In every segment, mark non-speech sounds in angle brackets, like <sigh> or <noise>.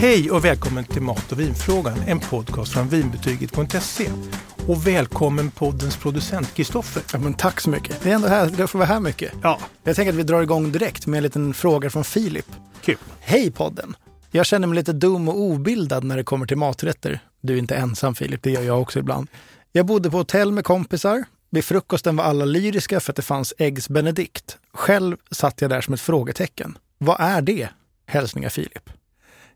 Hej och välkommen till Mat och vinfrågan, en podcast från vinbetyget.se. Och välkommen poddens producent Kristoffer. Ja, men tack så mycket. Det är ändå här, det får vara här mycket. Ja, Jag tänker att vi drar igång direkt med en liten fråga från Filip. kul. Hej podden! Jag känner mig lite dum och obildad när det kommer till maträtter. Du är inte ensam Filip, det gör jag också ibland. Jag bodde på hotell med kompisar. Vid frukosten var alla lyriska för att det fanns Eggs Benedict. Själv satt jag där som ett frågetecken. Vad är det? Hälsningar Filip.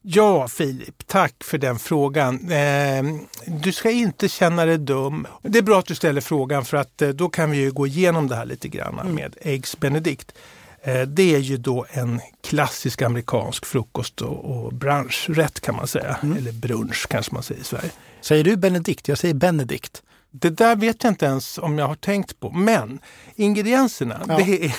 Ja, Filip, tack för den frågan. Eh, du ska inte känna dig dum. Det är bra att du ställer frågan för att eh, då kan vi ju gå igenom det här lite grann med Eggs Benedict. Eh, det är ju då en klassisk amerikansk frukost och, och branschrätt kan man säga. Eller brunch kanske man säger i Sverige. Säger du Benedict? Jag säger Benedict. Det där vet jag inte ens om jag har tänkt på. Men ingredienserna, Ja. det är,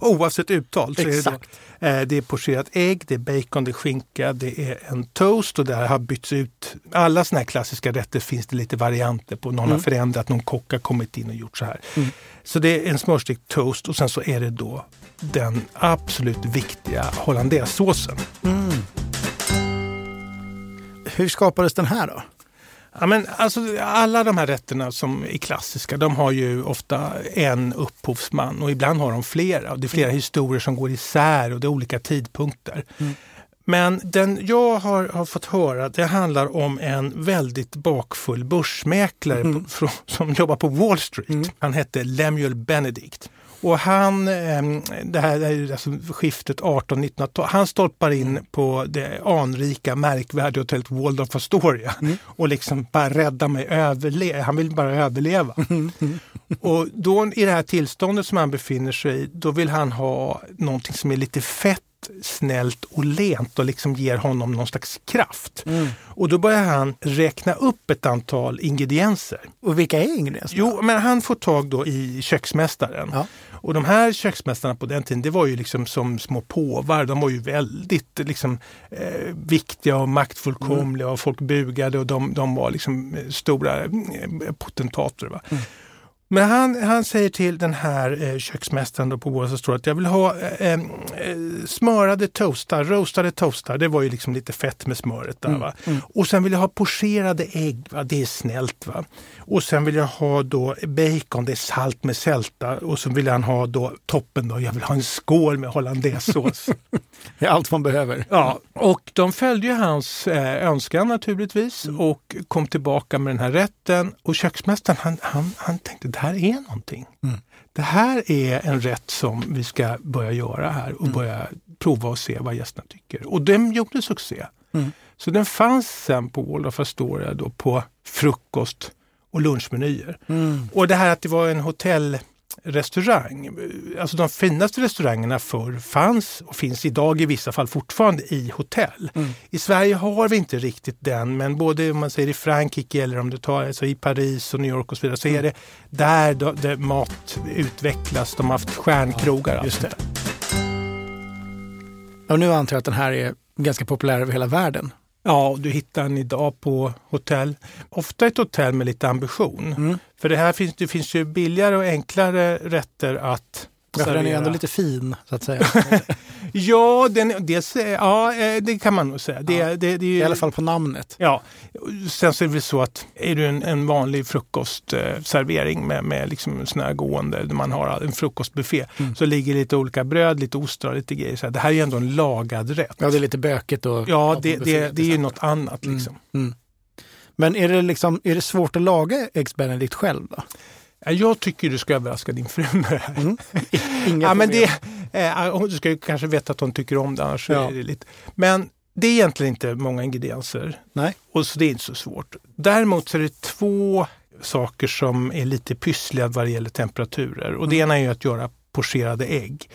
<laughs> oavsett uttal, så är det, Exakt. eh, det är pocherat ägg, det är bacon, det är skinka, det är en toast och det här har bytts ut. Alla såna här klassiska rätter finns det lite varianter på. Någon har förändrat, någon kock har kommit in och gjort så här. Så det är en smörstekt toast och sen så är det då den absolut viktiga hollandaisesåsen. Hur skapades den här då? Ja, men alltså, alla de här rätterna som är klassiska, de har ju ofta en upphovsman och ibland har de flera. Det är flera historier som går isär och det är olika tidpunkter. Men den jag har, har fått höra, det handlar om en väldigt bakfull börsmäklare på, från, som jobbar på Wall Street. Han hette Lemuel Benedict. Och han, ehm, det här är alltså skiftet 18-1900-tal, han stolpar in på det anrika märkvärdiga hotellet Waldorf Astoria och liksom bara rädda mig, överle- han vill bara överleva. <laughs> Och då i det här tillståndet som han befinner sig i, då vill han ha någonting som är lite fett, snällt och lent och liksom ger honom någon slags kraft. Och då börjar han räkna upp ett antal ingredienser. Och vilka är ingredienserna? Jo, men han får tag då i köksmästaren. Ja. Och de här köksmästarna på den tiden, det var ju liksom som små påvar. De var ju väldigt liksom, eh, viktiga och maktfullkomliga och folk bugade och de, de var liksom eh, stora eh, potentater. Va? Men han, han säger till den här eh, köksmästaren då på Wall Street att jag vill ha eh, eh, smörade toastar, roastade toastar. Det var ju liksom lite fett med smöret där. Va? Och sen vill jag ha pocherade ägg, va? det är snällt. Va? Och sen vill jag ha då bacon, det är salt med sälta. Och så vill han ha då toppen då, jag vill ha en skål med hollandaisesås. <laughs> Det är allt man behöver. Ja, och de följde ju hans eh, önskan naturligtvis och kom tillbaka med den här rätten. Och köksmästaren han, han, han tänkte här är någonting. Det här är en rätt som vi ska börja göra här och börja prova och se vad gästerna tycker. Och den gjorde succé. Så den fanns sen på Waldorf Astoria då på frukost och lunchmenyer. Och det här att det var en hotellrestaurang. Alltså de finaste restaurangerna förr fanns och finns idag i vissa fall fortfarande i hotell. I Sverige har vi inte riktigt den men både om man säger i Frankrike eller om du tar alltså i Paris och New York och så vidare så är det där, då, där mat utvecklas. De har haft stjärnkrogar. och Just allt det. Och nu antar jag att den här är ganska populär över hela världen. Ja, du hittar den idag på hotell. Ofta ett hotell med lite ambition. Mm. För det här finns, det finns ju billigare och enklare rätter att Ja, för den är ändå lite fin, så att säga. <laughs> Ja, den, dels, ja, eh, det kan man nog säga. Det, Ja. det, det är ju, I alla fall på namnet. Ja, sen så är det väl så att är du en, en vanlig frukostservering med, med liksom sån här gående, där man har en frukostbuffé, Mm. så ligger lite olika bröd, lite ostrar och lite grejer. Så här, det här är ju ändå en lagad rätt. Ja, det är lite bökigt. Och, Ja, det, det, det är ju något annat liksom. Mm. Men är det, liksom, är det svårt att laga Eggs Benedict själv då? Ja, Jag tycker du ska överraska din fru med det här. Mm. <laughs> Inga Ja, men det, eh, du ska ju kanske veta att hon tycker om det, annars Ja. är det lite... Men det är egentligen inte många ingredienser. Nej. Och så det är inte så svårt. Däremot så är det två saker som är lite pyssliga vad det gäller temperaturer. Och det ena är att göra pocherade ägg.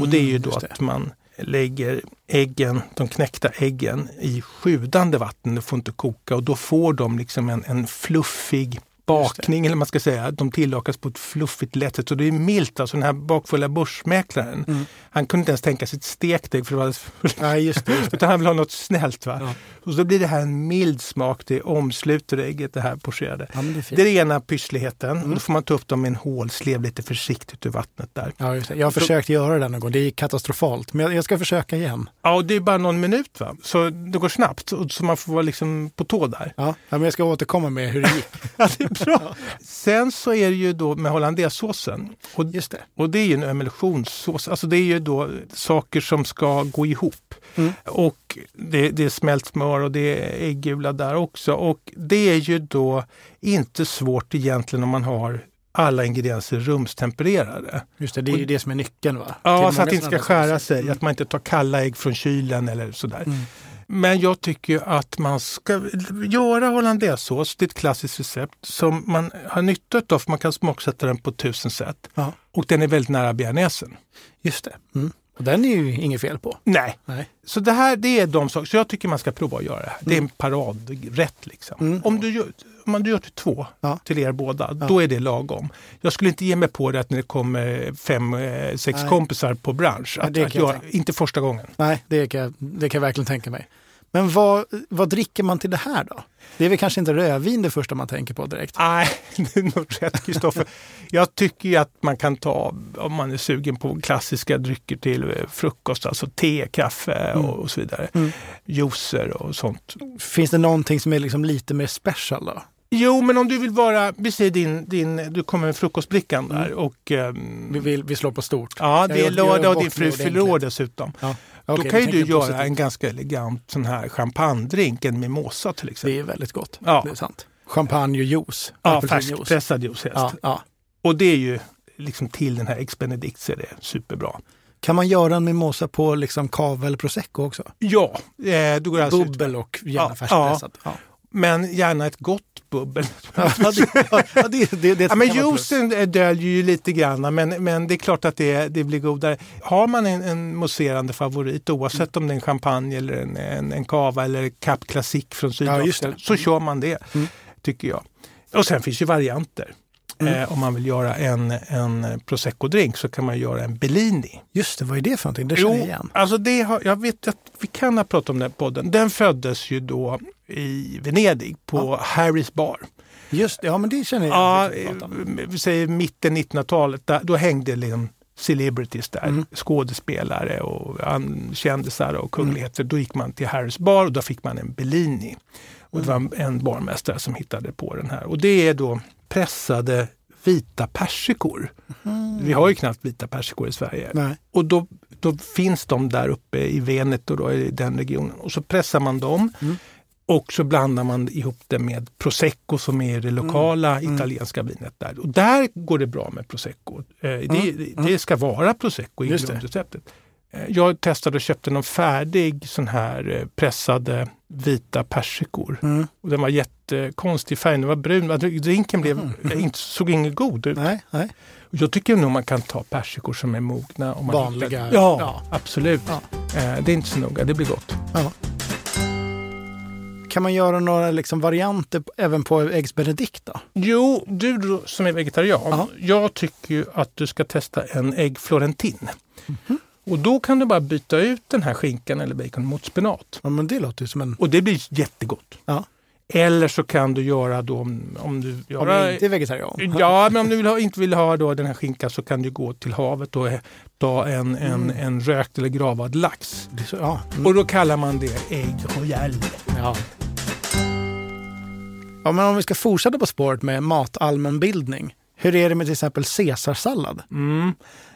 och det är ju då Mm. det. att man lägger äggen, de knäckta äggen i sjudande vatten. De får inte koka och då får de liksom en, en fluffig bakning, eller man ska säga. De tillakas på ett fluffigt lätt sätt. Så det är milt. Alltså den här bakfulla börsmäklaren, Mm. han kunde inte ens tänka sig ett stekt ägg för det var Nej, just det. Just det. <laughs> utan han vill ha något snällt. Va? Ja. Så blir det här en mild smak, det omsluter ägget det här pocherade. Ja, det. Det är den ena pyssligheten. Mm. Då får man ta upp dem med en hålslev lite försiktigt ur vattnet där. Ja. Jag har försökt göra det någon gång. Det är katastrofalt. Men jag, jag ska försöka igen. Ja, och det är bara någon minut va? Så det går snabbt. och- Så man får vara liksom på tå där. Ja, ja, men jag ska återkomma med hur det gick. <laughs> Ja, det är bra. Sen så är det ju då med hollandaisesåsen. Och, Just det. och det är ju en emulsionssås. Alltså det är ju då saker som ska gå ihop. Mm. Och det, det är smält smör och det är äggula där också. Och det är ju då inte svårt egentligen om man har alla ingredienser rumstempererade. Just det, det är ju det som är nyckeln va? Ja, så att det inte ska skära sig. Att man inte tar kalla ägg från kylen eller sådär. Mm. Men jag tycker ju att man ska göra hollandaisesås, det är ett klassiskt recept som man har nytta av för man kan smaksätta den på tusen sätt. Ja, Och den är väldigt nära bearnaisen. just det. Mm. Och den är ju inget fel på. Nej, Nej. så det här det är de saker. Så jag tycker man ska prova att göra det här. Det är en paradrätt liksom. Mm. Om, du gör, om man gör till två, Ja. till er båda, Ja. då är det lagom. Jag skulle inte ge mig på det att när det kommer fem, eh, sex Nej. kompisar på bransch. Nej, Att, det att jag inte första gången. Nej, det kan, jag- det kan jag verkligen tänka mig. Men vad, vad dricker man till det här då? Det är väl kanske inte rödvin det första man tänker på direkt? Nej, <laughs> det är nog rätt Kristoffer. Jag tycker ju att man kan ta, om man är sugen på klassiska drycker till eh, frukost, alltså te, kaffe och, och så vidare. Mm. Juicer och sånt. Finns det någonting som är liksom lite mer special då? Jo, men om du vill vara, vi säger din, din du kommer med frukostbrickan där och ehm, Vi, vill, vi slår på stort. ja, Jag det gör- är lördag och din fru fyller år dessutom. Ja. Då Okej, kan ju du göra positivt. en ganska elegant sån här champagnedrink, en mimosa till exempel. Det är väldigt gott. Ja. Det är sant. Champagne och juice. Ja, färskpressad juice helst. Ja, ja. Och det är ju liksom till den här Ex Benedict så är det superbra. Kan man göra en mimosa på liksom eller prosecco också? Ja, eh, du går alltså ut. Bubbel och gärna Ja, färskpressat. Ja. Men gärna ett gott bubbel. <laughs> Ja, det, ja, det, det, det Ja, men juicen eh, döljer ju lite grann, men, men det är klart att det, det blir godare. Har man en, en mousserande favorit, oavsett om det är en champagne eller en, en, en cava eller Cap Classic från Sydafrika, så kör man det, Mm. tycker jag. Och sen finns ju varianter. Mm. Eh, om man vill göra en, en prosecco-drink så kan man göra en Bellini. Just det, vad är det för någonting? Det känner jag igen. alltså det har, jag vet att vi kan ha pratat om den podden. Den föddes ju då i Venedig på Harrys bar. Just det, ja men det känner jag Ja, eh, vi säger mitten 1900-talet, där, då hängde liksom celebrities där, Mm. skådespelare och kändisar och kungligheter. Då gick man till Harrys bar och då fick man en Bellini. Och det var en- en barmästare som hittade på den här. Och det är då pressade vita persikor. Vi har ju knappt vita persikor i Sverige. Nej. Och då, då finns de där uppe i Veneto, då, i den regionen. Och så pressar man dem. Mm. Och så blandar man ihop det med prosecco som är det lokala Mm. italienska vinet där. Och där går det bra med prosecco. Eh, det, Mm. det ska vara prosecco i grundreceptet. Eh, Jag testade och köpte någon färdig sån här eh, pressade vita persikor. Mm. Och den var jättekonstig färg, den var brun. Drinken blev, eh, inte, såg inget god ut. Nej, nej. Jag tycker nog man kan ta persikor som är mogna. Om man Vanliga, Ja, ja. absolut. Ja. Det är inte så noga, det blir gott. Ja. Kan man göra några liksom varianter även på Eggs Benedict då? Jo, du som är vegetarian, Ja. jag tycker ju att du ska testa en ägg florentin. Mhm. Och då kan du bara byta ut den här skinkan eller bacon mot spenat. Ja, men det låter ju som en... Och det blir jättegott. Ja. Eller så kan du göra då om, om du Om jag inte är vegetarian. Ja, men om du vill ha, inte vill ha då den här skinkan så kan du gå till havet och ta en, en, en rökt eller gravad lax. Ja. Mm. Och då kallar man det ägg royal. Ja. ja, men om vi ska fortsätta på spåret med matallmänbildning. Hur är det med till exempel caesarsallad? Mm.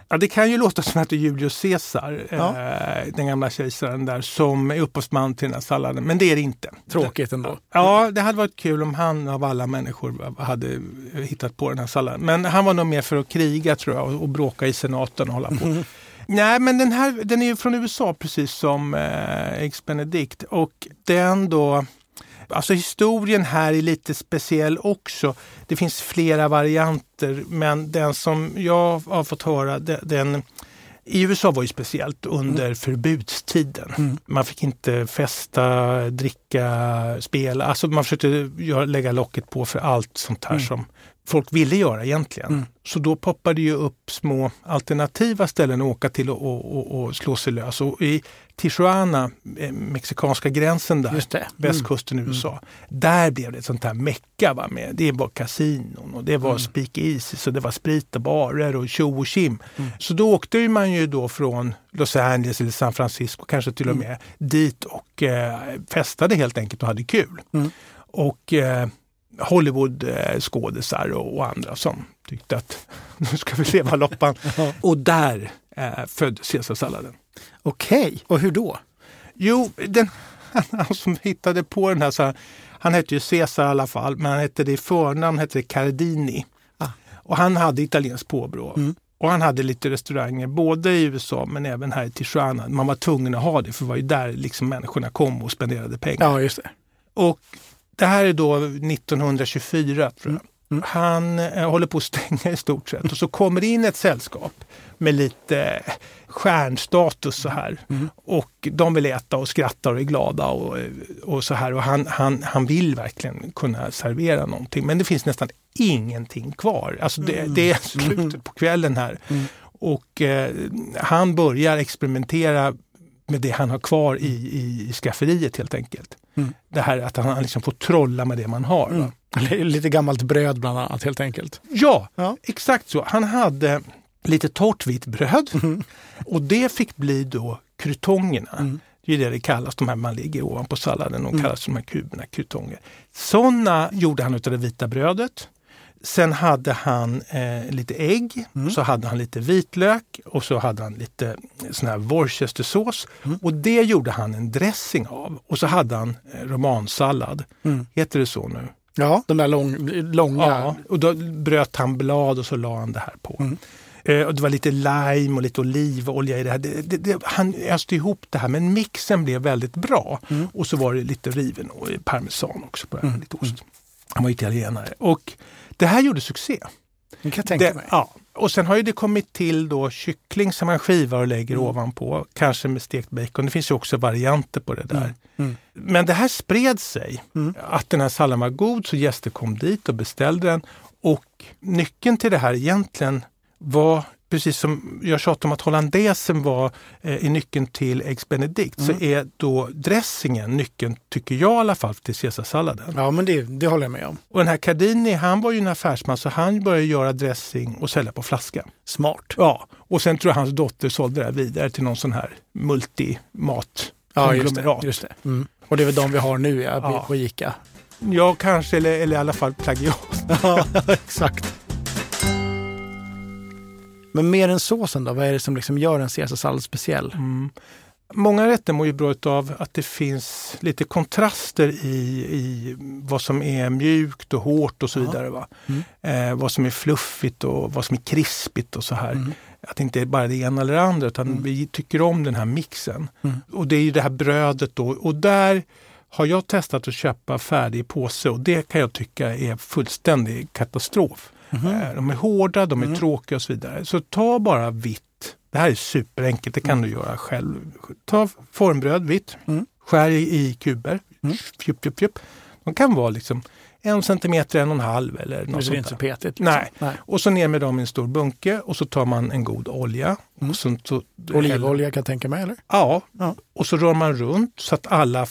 Ja, det kan ju låta som att det är Julius Caesar, Ja. eh, den gamla kejsaren där, som är upphovsman till den här salladen. Men det är det inte. Tråkigt ändå. Ja, det hade varit kul om han av alla människor hade hittat på den här salladen. Men han var nog mer för att kriga tror jag och, bråka i senaten och hålla på. Nej, men den här den är ju från USA precis som eh, Eggs Benedict och den då Alltså historien här är lite speciell också. Det finns flera varianter men den som jag har fått höra den, i USA var ju speciellt under förbudstiden. Mm. Man fick inte festa, dricka, spela. Alltså man försökte göra, lägga locket på för allt sånt här Mm. som folk ville göra egentligen. Mm. Så då poppade ju upp små alternativa ställen att åka till och, och, och, och slå sig lös. Och I Tijuana, eh, mexikanska gränsen där, Just. Mm. västkusten i USA, där blev det ett sånt här mecka. Va, med, det var kasinon och det var Mm. speak easy, så det var sprit och barer och tjo och tjim. Mm. Så då åkte man ju då från Los Angeles eller San Francisco, kanske till och Mm. med dit och eh, festade helt enkelt och hade kul. Mm. Och eh, Hollywood-skådisar och, och andra som tyckte att <laughs> nu ska vi leva loppan. <laughs> och där eh, föddes caesarsalladen. Okej, och hur då? Jo, den, <laughs> han som hittade på den här, så här, han hette ju Caesar i alla fall, men han hette det i förnamn, hette det Cardini. Ah. Och han hade italienskt påbrå. Mm. Och han hade lite restauranger både i USA men även här i Tijuana. Man var tvungen att ha det för det var ju där liksom människorna kom och spenderade pengar. Ja, just det. Och det här är då 1924 tror jag. Mm. Han eh, håller på att stänga i stort sett och så kommer det in ett sällskap med lite stjärnstatus så här. Mm. Och de vill äta och skratta och är glada och, och så här. Och han, han, han vill verkligen kunna servera någonting men det finns nästan ingenting kvar. Alltså det, Mm. det är slutet på kvällen här. Mm. Och eh, han börjar experimentera med det han har kvar i, i, i skafferiet helt enkelt. Mm. Det här att han liksom får trolla med det man har. va? Mm. <laughs> Lite gammalt bröd bland annat helt enkelt. Ja, Ja. exakt så. Han hade lite torrt vitt bröd Mm. och det fick bli då krutongerna. Mm. Det är det det kallas, de här man lägger ovanpå salladen. De Mm. kallas de här kuberna, krutonger. Sådana gjorde han utav det vita brödet. Sen hade han eh, lite ägg, Mm. så hade han lite vitlök och så hade han lite sån här worcestersås. Mm. Och det gjorde han en dressing av. Och så hade han eh, romansallad. Mm. Heter det så nu? Ja, de där lång, långa. Ja, och då bröt han blad och så la han det här på. Mm. Eh, och det var lite lime och lite olivolja i det här. Det, det, det, han öste ihop det här men mixen blev väldigt bra. Mm. Och så var det lite riven och parmesan också på det här, Mm. lite ost. Han var italienare. Och det här gjorde succé. Det kan jag tänka Det, mig. ja. Och sen har ju det kommit till då kyckling som man skivar och lägger Mm. ovanpå. Kanske med stekt bacon. Det finns ju också varianter på det där. Mm. Mm. Men det här spred sig. Mm. Att den här salladen var god så gäster kom dit och beställde den. Och nyckeln till det här egentligen var, precis som jag tjatar om att hollandaisen var eh, nyckeln till Eggs Benedict, Mm. så är då dressingen nyckeln, tycker jag i alla fall, till caesarsalladen. Ja, men det, det håller jag med om. Och den här Cardini, han var ju en affärsman så han började göra dressing och sälja på flaska. Smart. Ja, och sen tror jag hans dotter sålde det här vidare till någon sån här multimat Ja, just det. Just det. Mm. Och det är väl de vi har nu ja, Ja. på Ica. Ja, kanske, eller, eller i alla fall plagiat. <laughs> Ja, exakt. Men mer än såsen då? Vad är det som liksom gör en caesarsallad speciell? Mm. Många rätter mår ju bra av att det finns lite kontraster i, i vad som är mjukt och hårt och så Ja. vidare. Va? Mm. Eh, vad som är fluffigt och vad som är krispigt och så här. Mm. Att det inte är bara det ena eller det andra utan Mm. vi tycker om den här mixen. Mm. Och det är ju det här brödet då och där har jag testat att köpa färdig påse och det kan jag tycka är fullständig katastrof. Eh, De är hårda, de är Mm. tråkiga och så vidare. Så ta bara vitt. Det här är superenkelt, det kan du göra själv. Ta formbröd vitt, Mm. skär i, kuber. Mm. Fjup, fjup, fjup. De kan vara liksom en centimeter, en och en halv eller något det är sånt inte så petigt. liksom. Nej. Nej. Och så ner med dem i en stor bunke och så tar man en god olja. Mm. Och så, så, Olivolja kan jag tänka mig, eller? Ja, Ja. och så rör man runt så att alla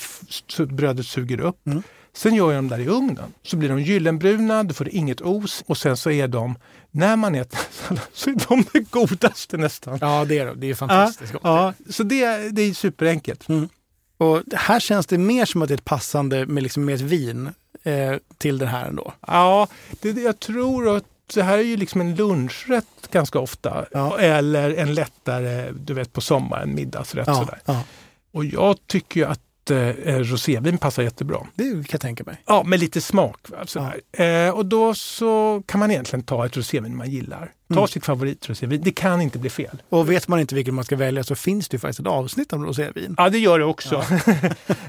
brödet suger upp. Mm. Sen gör jag dem där i ugnen. Så blir de gyllenbruna, då får inget os och sen så är de, när man äter <laughs> så är de det godaste nästan. Ja, det är det. Det är fantastiskt gott. Ja, så det, det är superenkelt. Och här känns det mer som att det är ett passande med, liksom, med ett vin eh, till den här ändå. Ja, det, jag tror att det här är ju liksom en lunchrätt ganska ofta. Ja. Eller en lättare, du vet på sommaren, middagsrätt Ja, sådär. ja, Och jag tycker ju att eh, rosévin passar jättebra. det kan jag tänka mig. Ja, med lite smak. Sådär. Eh, och då så kan man egentligen ta ett rosévin man gillar. Ta Mm. sitt favoritrosévin. Det kan inte bli fel. Och vet man inte vilket man ska välja så finns det ju faktiskt ett avsnitt om rosévin. Ja, det gör det också.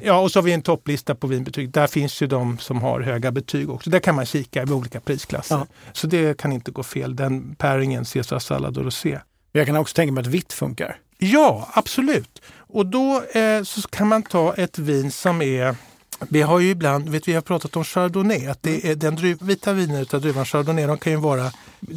Ja. <laughs> och så har vi en topplista på vinbetyg. Där finns ju de som har höga betyg också. Där kan man kika i olika prisklasser. Ja. Så det kan inte gå fel. Den pairingen, caesarsallad och rosé. Jag kan också tänka mig att vitt funkar. Ja, absolut. Och då eh, så kan man ta ett vin som är Vi har ju ibland, vet vi har pratat om chardonnay, att det är den druv, vita viner utav druvan chardonnay, de kan ju vara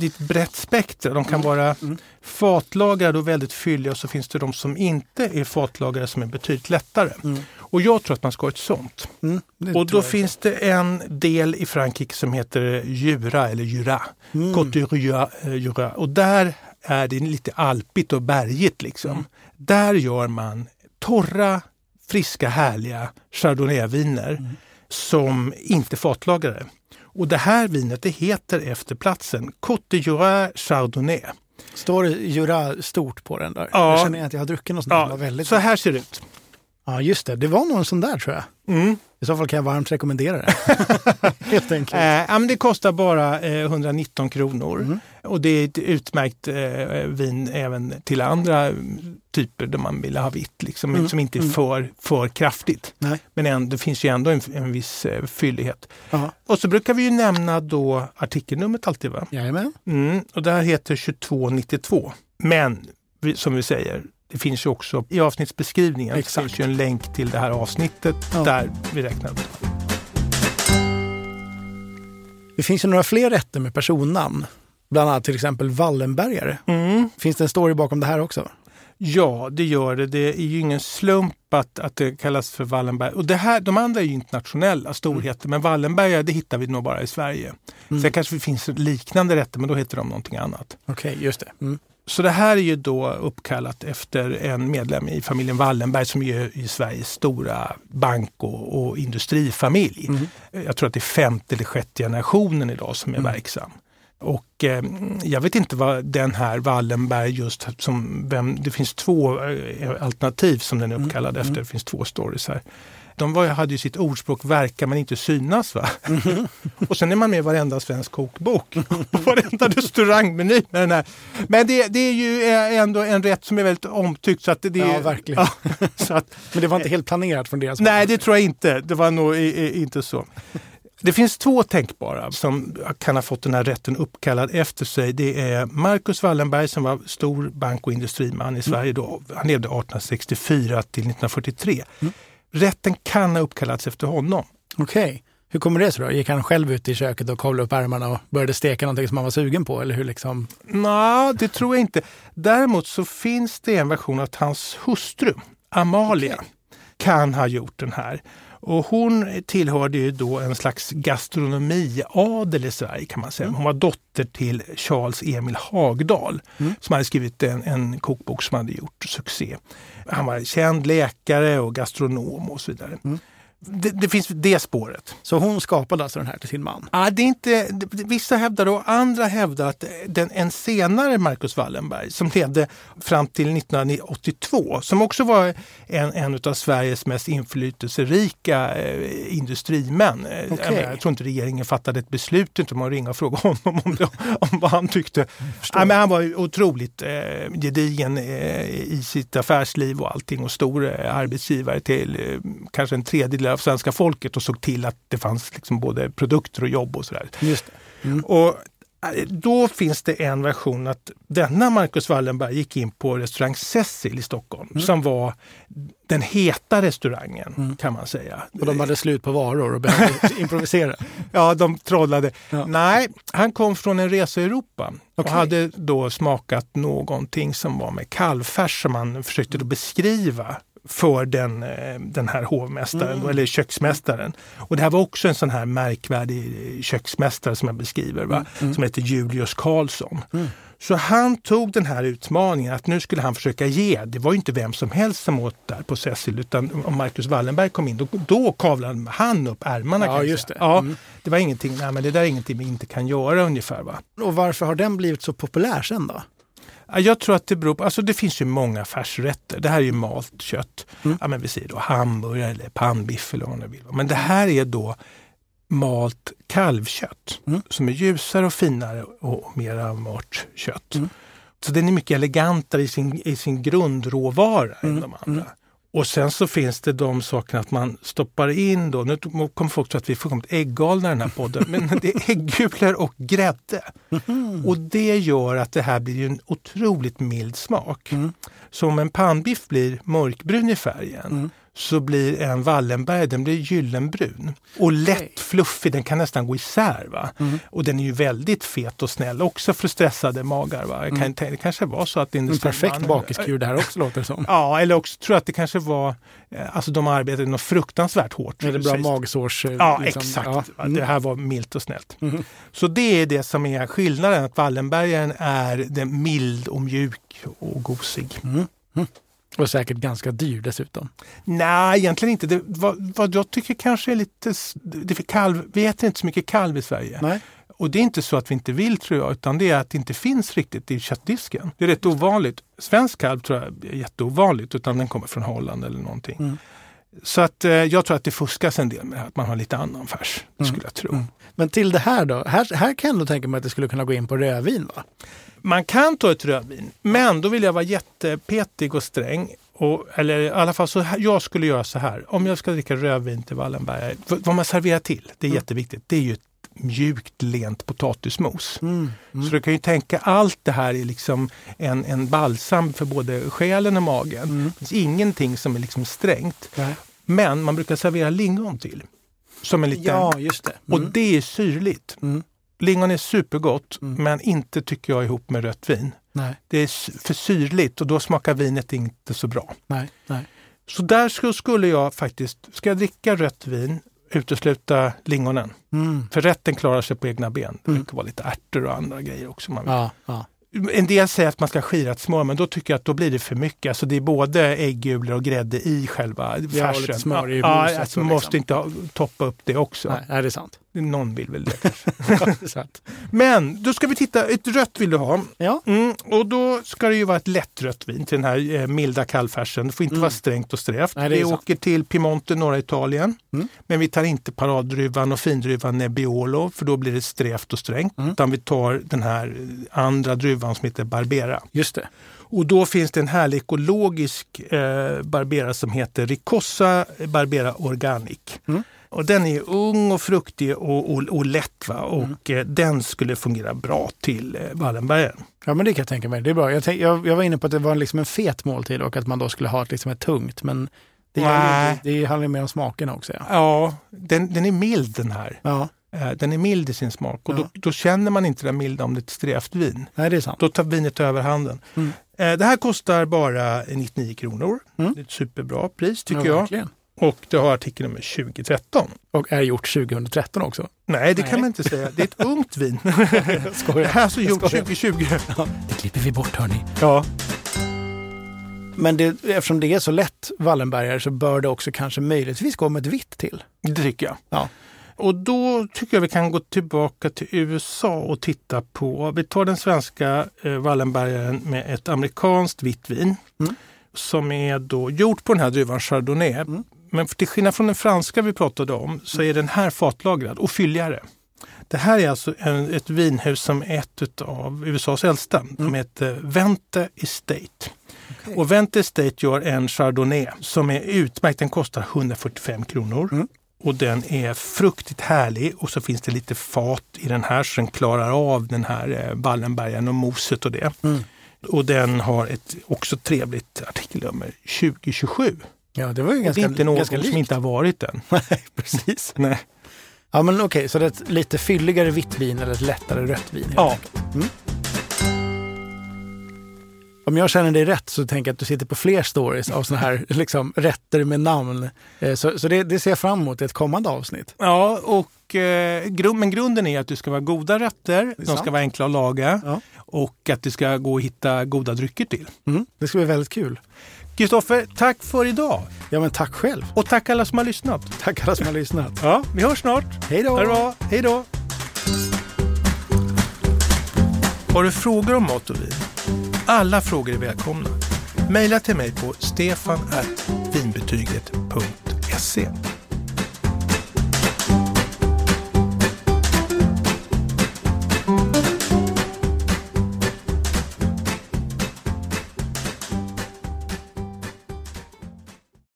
ett brett spektra. De kan vara fatlagrade och väldigt fylliga och så finns det de som inte är fatlagrade som är betydligt lättare. Och jag tror att man ska ha ett sånt. Mm, Och då finns det en del i Frankrike som heter Jura eller Jura. Mm. Côte Jura, eh, Jura. Och där är det lite alpigt och bergigt liksom. Mm. Där gör man torra, friska, härliga chardonnayviner Mm. som inte fatlagrade. Och det här vinet det heter efter platsen Côte Jura Chardonnay. Står det Jura stort på den där? Ja. Jag känner att jag har druckit något sånt var väldigt... så här ser det ut. Ja, just det. Det var nog en sån där tror jag. Mm. I så fall kan jag varmt rekommendera det. <laughs> Helt enkelt. Eh, det kostar bara eh, 119 kronor. Mm. Och det är ett utmärkt eh, vin även till andra mm, typer där man vill ha vitt, liksom, Mm. som inte är Mm. för, för kraftigt. Nej. Men ändå, det finns ju ändå en, en viss eh, fyllighet. Ja. Och så brukar vi ju nämna då artikelnumret alltid. Va? Jajamän. Mm, och det här heter 2292. Men som vi säger, det finns ju också i avsnittsbeskrivningen Exakt. finns ju en länk till det här avsnittet Ja. där vi räknar upp det. Det finns ju några fler rätter med personnamn. Bland annat till exempel Wallenbergare. Mm. Finns det en story bakom det här också? Ja, det gör det. Det är ju ingen slump att, att det kallas för Wallenberg. Och det här, de andra är ju internationella storheter, men Wallenbergare det hittar vi nog bara i Sverige. Mm. Sen kanske det finns liknande rätter, men då heter de någonting annat. Okej, just det. Mm. Så det här är ju då uppkallat efter en medlem i familjen Wallenberg som är Sveriges stora bank och, och industrifamilj. Mm. Jag tror att det är femte eller sjätte generationen idag som är Mm. verksam. Och eh, jag vet inte vad den här Wallenberg just som, vem, det finns två eh, alternativ som den är Mm. uppkallad efter. Mm. Det finns två stories här. De var, hade ju sitt ordspråk verka men inte synas. Va? Mm-hmm. <laughs> och sen är man med i varenda svensk kokbok. På <laughs> varenda restaurangmeny med den här. Men det, det är ju eh, ändå en rätt som är väldigt omtyckt. Så att det, det, Ja, verkligen. <laughs> Ja, så att, Men det var inte helt planerat från deras Nej, det tror jag inte. Det var nog i, i, inte så. Det finns två tänkbara som kan ha fått den här rätten uppkallad efter sig. Det är Marcus Wallenberg som var stor bank och industriman i Sverige då. Han levde 1864 till 1943. Mm. Rätten kan ha uppkallats efter honom. Okej. Hur kommer det sig då? Gick han själv ut i köket och kavlade upp ärmarna och började steka någonting som han var sugen på? Eller hur liksom? Nej, det tror jag inte. Däremot så finns det en version att hans hustru, Amalia, kan ha gjort den här. Och hon tillhörde ju då en slags gastronomiadel i Sverige kan man säga. Hon var dotter till Charles Emil Hagdal Mm. som hade skrivit en, en kokbok som hade gjort succé. Han var känd läkare och gastronom och så vidare. Mm. Det, det finns det spåret. Så hon skapade alltså den här till sin man? Ja, det är inte, det- vissa hävdar och andra hävdar att den, en senare Marcus Wallenberg som levde fram till 1982, som också var en, en av Sveriges mest inflytelserika eh, industrimän. Eh, jag, jag tror inte regeringen fattade ett beslut inte om att ringa och fråga honom om, det, om vad han tyckte. Ja, men han var otroligt eh, gedigen eh, i sitt affärsliv och allting och stor eh, arbetsgivare till eh, kanske en tredjedel av svenska folket och såg till att det fanns liksom både produkter och jobb och sådär. Just. Mm. Och eh, då finns det en version att denna Marcus Wallenberg gick in på restaurang Cecil i Stockholm Mm. som var den heta restaurangen kan man säga. Och de hade slut på varor och behövde <laughs> improvisera? Ja, de trollade. Ja. Nej, han kom från en resa i Europa och hade då smakat någonting som var med kalvfärs som han försökte beskriva för den, eh, den här hovmästaren, Mm. eller köksmästaren. Och det här var också en sån här märkvärdig köksmästare som jag beskriver, va? Mm. som heter Julius Karlsson. Mm. Så han tog den här utmaningen att nu skulle han försöka ge. Det var ju inte vem som helst som åt där på Cecil utan om Marcus Wallenberg kom in då, då kavlade han upp ärmarna. Ja, just det. Ja, Mm. det var ingenting, nej, men det där är ingenting vi inte kan göra ungefär. Va? Och varför har den blivit så populär sen då? Ja, Jag tror att det beror på, alltså det finns ju många färsrätter. Det här är ju malt kött. Mm. Ja, men vi säger då hamburgare eller pannbiff eller vad man vill. Men det här är då malt kalvkött Mm. som är ljusare och finare och mera mört kött. Mm. Så den är mycket elegantare i sin, i sin grundråvara än Mm, de andra. Och sen så finns det de sakerna att man stoppar in då, nu kommer folk tro att vi är fullkomligt äggalna i den här podden, men <laughs> det är äggulor och grädde. Mhm. Och det gör att det här blir en otroligt mild smak. Mm. Så om en pannbiff blir mörkbrun i färgen Mm. Så blir en Wallenberg den blir gyllenbrun. Och lätt fluffig, den kan nästan gå isär. Va? Mm. Och den är ju väldigt fet och snäll också för stressade magar. Va? Jag kan, Mm. tänka- Det kanske var så att industrin... perfekt bakiskur det här också låter det som. Ja, eller också tror jag att det kanske var, eh, alltså de arbetade något fruktansvärt hårt. Det bra magsårs... eh, Ja, liksom, exakt. ja. Mm. Det här var milt och snällt. Mhm. Så det är det som är skillnaden, att Wallenbergaren är den mild och mjuk och gosig. Mm. Mm. Och säkert ganska dyr dessutom. Nej, egentligen inte. Det, vad, vad jag tycker kanske är lite... Det för kalv, vi äter inte så mycket kalv i Sverige. Nej. Och det är inte så att vi inte vill tror jag, utan det är att det inte finns riktigt i köttdisken. Det är rätt ovanligt. Svensk kalv tror jag är jätteovanligt, utan den kommer från Holland eller någonting. Mm. Så att eh, jag tror att det fuskas en del med att man har lite annan färs. Det Mm. skulle jag tro. Mm. Men till det här då? Här, här kan jag ändå tänka mig att det skulle kunna gå in på rödvin va? Man kan ta ett rödvin, men då vill jag vara jättepetig och sträng. Och, eller i alla fall så här, jag skulle göra så här. Om jag ska dricka rödvin till Wallenberg, vad man serverar till, det är Mm. jätteviktigt. Det är ju ett mjukt, lent potatismos. Mm. Så du kan ju tänka allt det här är liksom en, en balsam för både själen och magen. Mm. Det finns ingenting som är liksom strängt. Nej. Men man brukar servera lingon till. Som en liten, Ja, just det. Och Mm. det är syrligt. Lingon är supergott, Mm. men inte tycker jag ihop med rött vin. Nej, Det är för syrligt och då smakar vinet inte så bra. nej, nej. Så där sk- skulle jag faktiskt, ska jag dricka rött vin, utesluta lingonen. Mm. För rätten klarar sig på egna ben. Det Mm. brukar vara lite ärtor och andra grejer också. Man vill. Ja, ja. En del säger att man ska ha skirat smör, men då tycker jag att då blir det för mycket. Alltså det är både äggulor och grädde i själva Ja, färsen. lite smör i ja, alltså, man måste liksom. inte toppa upp det också. Nej, nej, det är sant. Någon vill väl det <laughs> kanske. <laughs> Men då ska vi titta, ett rött vill du ha. Ja, Mm, och då ska det ju vara ett lätt rött vin till den här eh, milda kallfärsen. Det får inte Mm. vara strängt och strävt. Nej, vi åker till Piemonte, norra Italien. Mm. Men vi tar inte paraddruvan och findruvan Nebbiolo för då blir det strävt och strängt. Mm. Utan vi tar den här eh, andra druvan som heter Barbera. just det. Och då finns det en härlig ekologisk eh, Barbera som heter Ricossa Barbera Organic. Mm. Och den är ung och fruktig och, och, och lätt. Va? Och Mm. den skulle fungera bra till eh, Wallenbergaren. Ja, men det kan jag tänka mig. Det är bra. Jag, tänk, jag, jag var inne på att det var liksom en fet måltid och att man då skulle ha ett, liksom ett tungt. Men det, Nej. inte- det handlar mer om smakerna också. Ja. Ja, den, den är mild den här. ja, Eh, Den är mild i sin smak och Ja. då, då känner man inte det milda om det är ett strävt vin. nej, det är sant. Då tar vinet över handen. Mm. Det här kostar bara 99 kronor. Mm. Det är ett superbra pris tycker ja, jag. Och det har artikelnummer 2013. Och är gjort 2013 också. Nej, det Nej. kan man inte säga. Det är ett ungt vin. <laughs> Jag Det skojar. här är alltså gjort skojar. 2020. Det klipper vi bort hörni. Ja. Men det, eftersom det är så lätt Wallenbergare så bör det också kanske möjligtvis gå med ett vitt till. Det tycker jag. Ja. Och då tycker jag vi kan gå tillbaka till USA och titta på, vi tar den svenska eh, Wallenbergaren med ett amerikanskt vitt vin Mm. som är då gjort på den här druvan Chardonnay. Mm. Men till skillnad från den franska vi pratade om så är den här fatlagrad och fylligare. Det här är alltså en, ett vinhus som är ett av USAs äldsta. Mm. De heter Vente Estate. Och Vente Estate gör en Chardonnay som är utmärkt. Den kostar 145 kronor. Mm. Och den är fruktigt härlig och så finns det lite fat i den här så den klarar av den här eh, Wallenbergaren och moset och det. Mm. Och den har ett också trevligt artikelnummer 2027. Ja, det var ju Och det ganska, är inte ganska som likt. inte har varit än. <laughs> Nej, precis. Nej. Ja, men okej, så det är ett lite fylligare vitt vin eller ett lättare rött vin? Ja. Mm. Om jag känner dig rätt så tänker jag att du sitter på fler stories av såna här <laughs> liksom, rätter med namn. Eh, Så, så det, det ser jag fram emot i ett kommande avsnitt. Ja, och, eh, grund, men grunden är att det ska vara goda rätter, de sant. ska vara enkla att laga Ja. och att det ska gå att hitta goda drycker till. Mm. Det ska bli väldigt kul. Kristoffer, tack för idag! Ja, men tack själv. Och tack alla som har lyssnat. Tack alla som har lyssnat. Ja, vi hörs snart. Hej då! Ha det bra. Hej då! Har du frågor om mat och vin? Alla frågor är välkomna. Maila till mig på stefanvinbetyget.se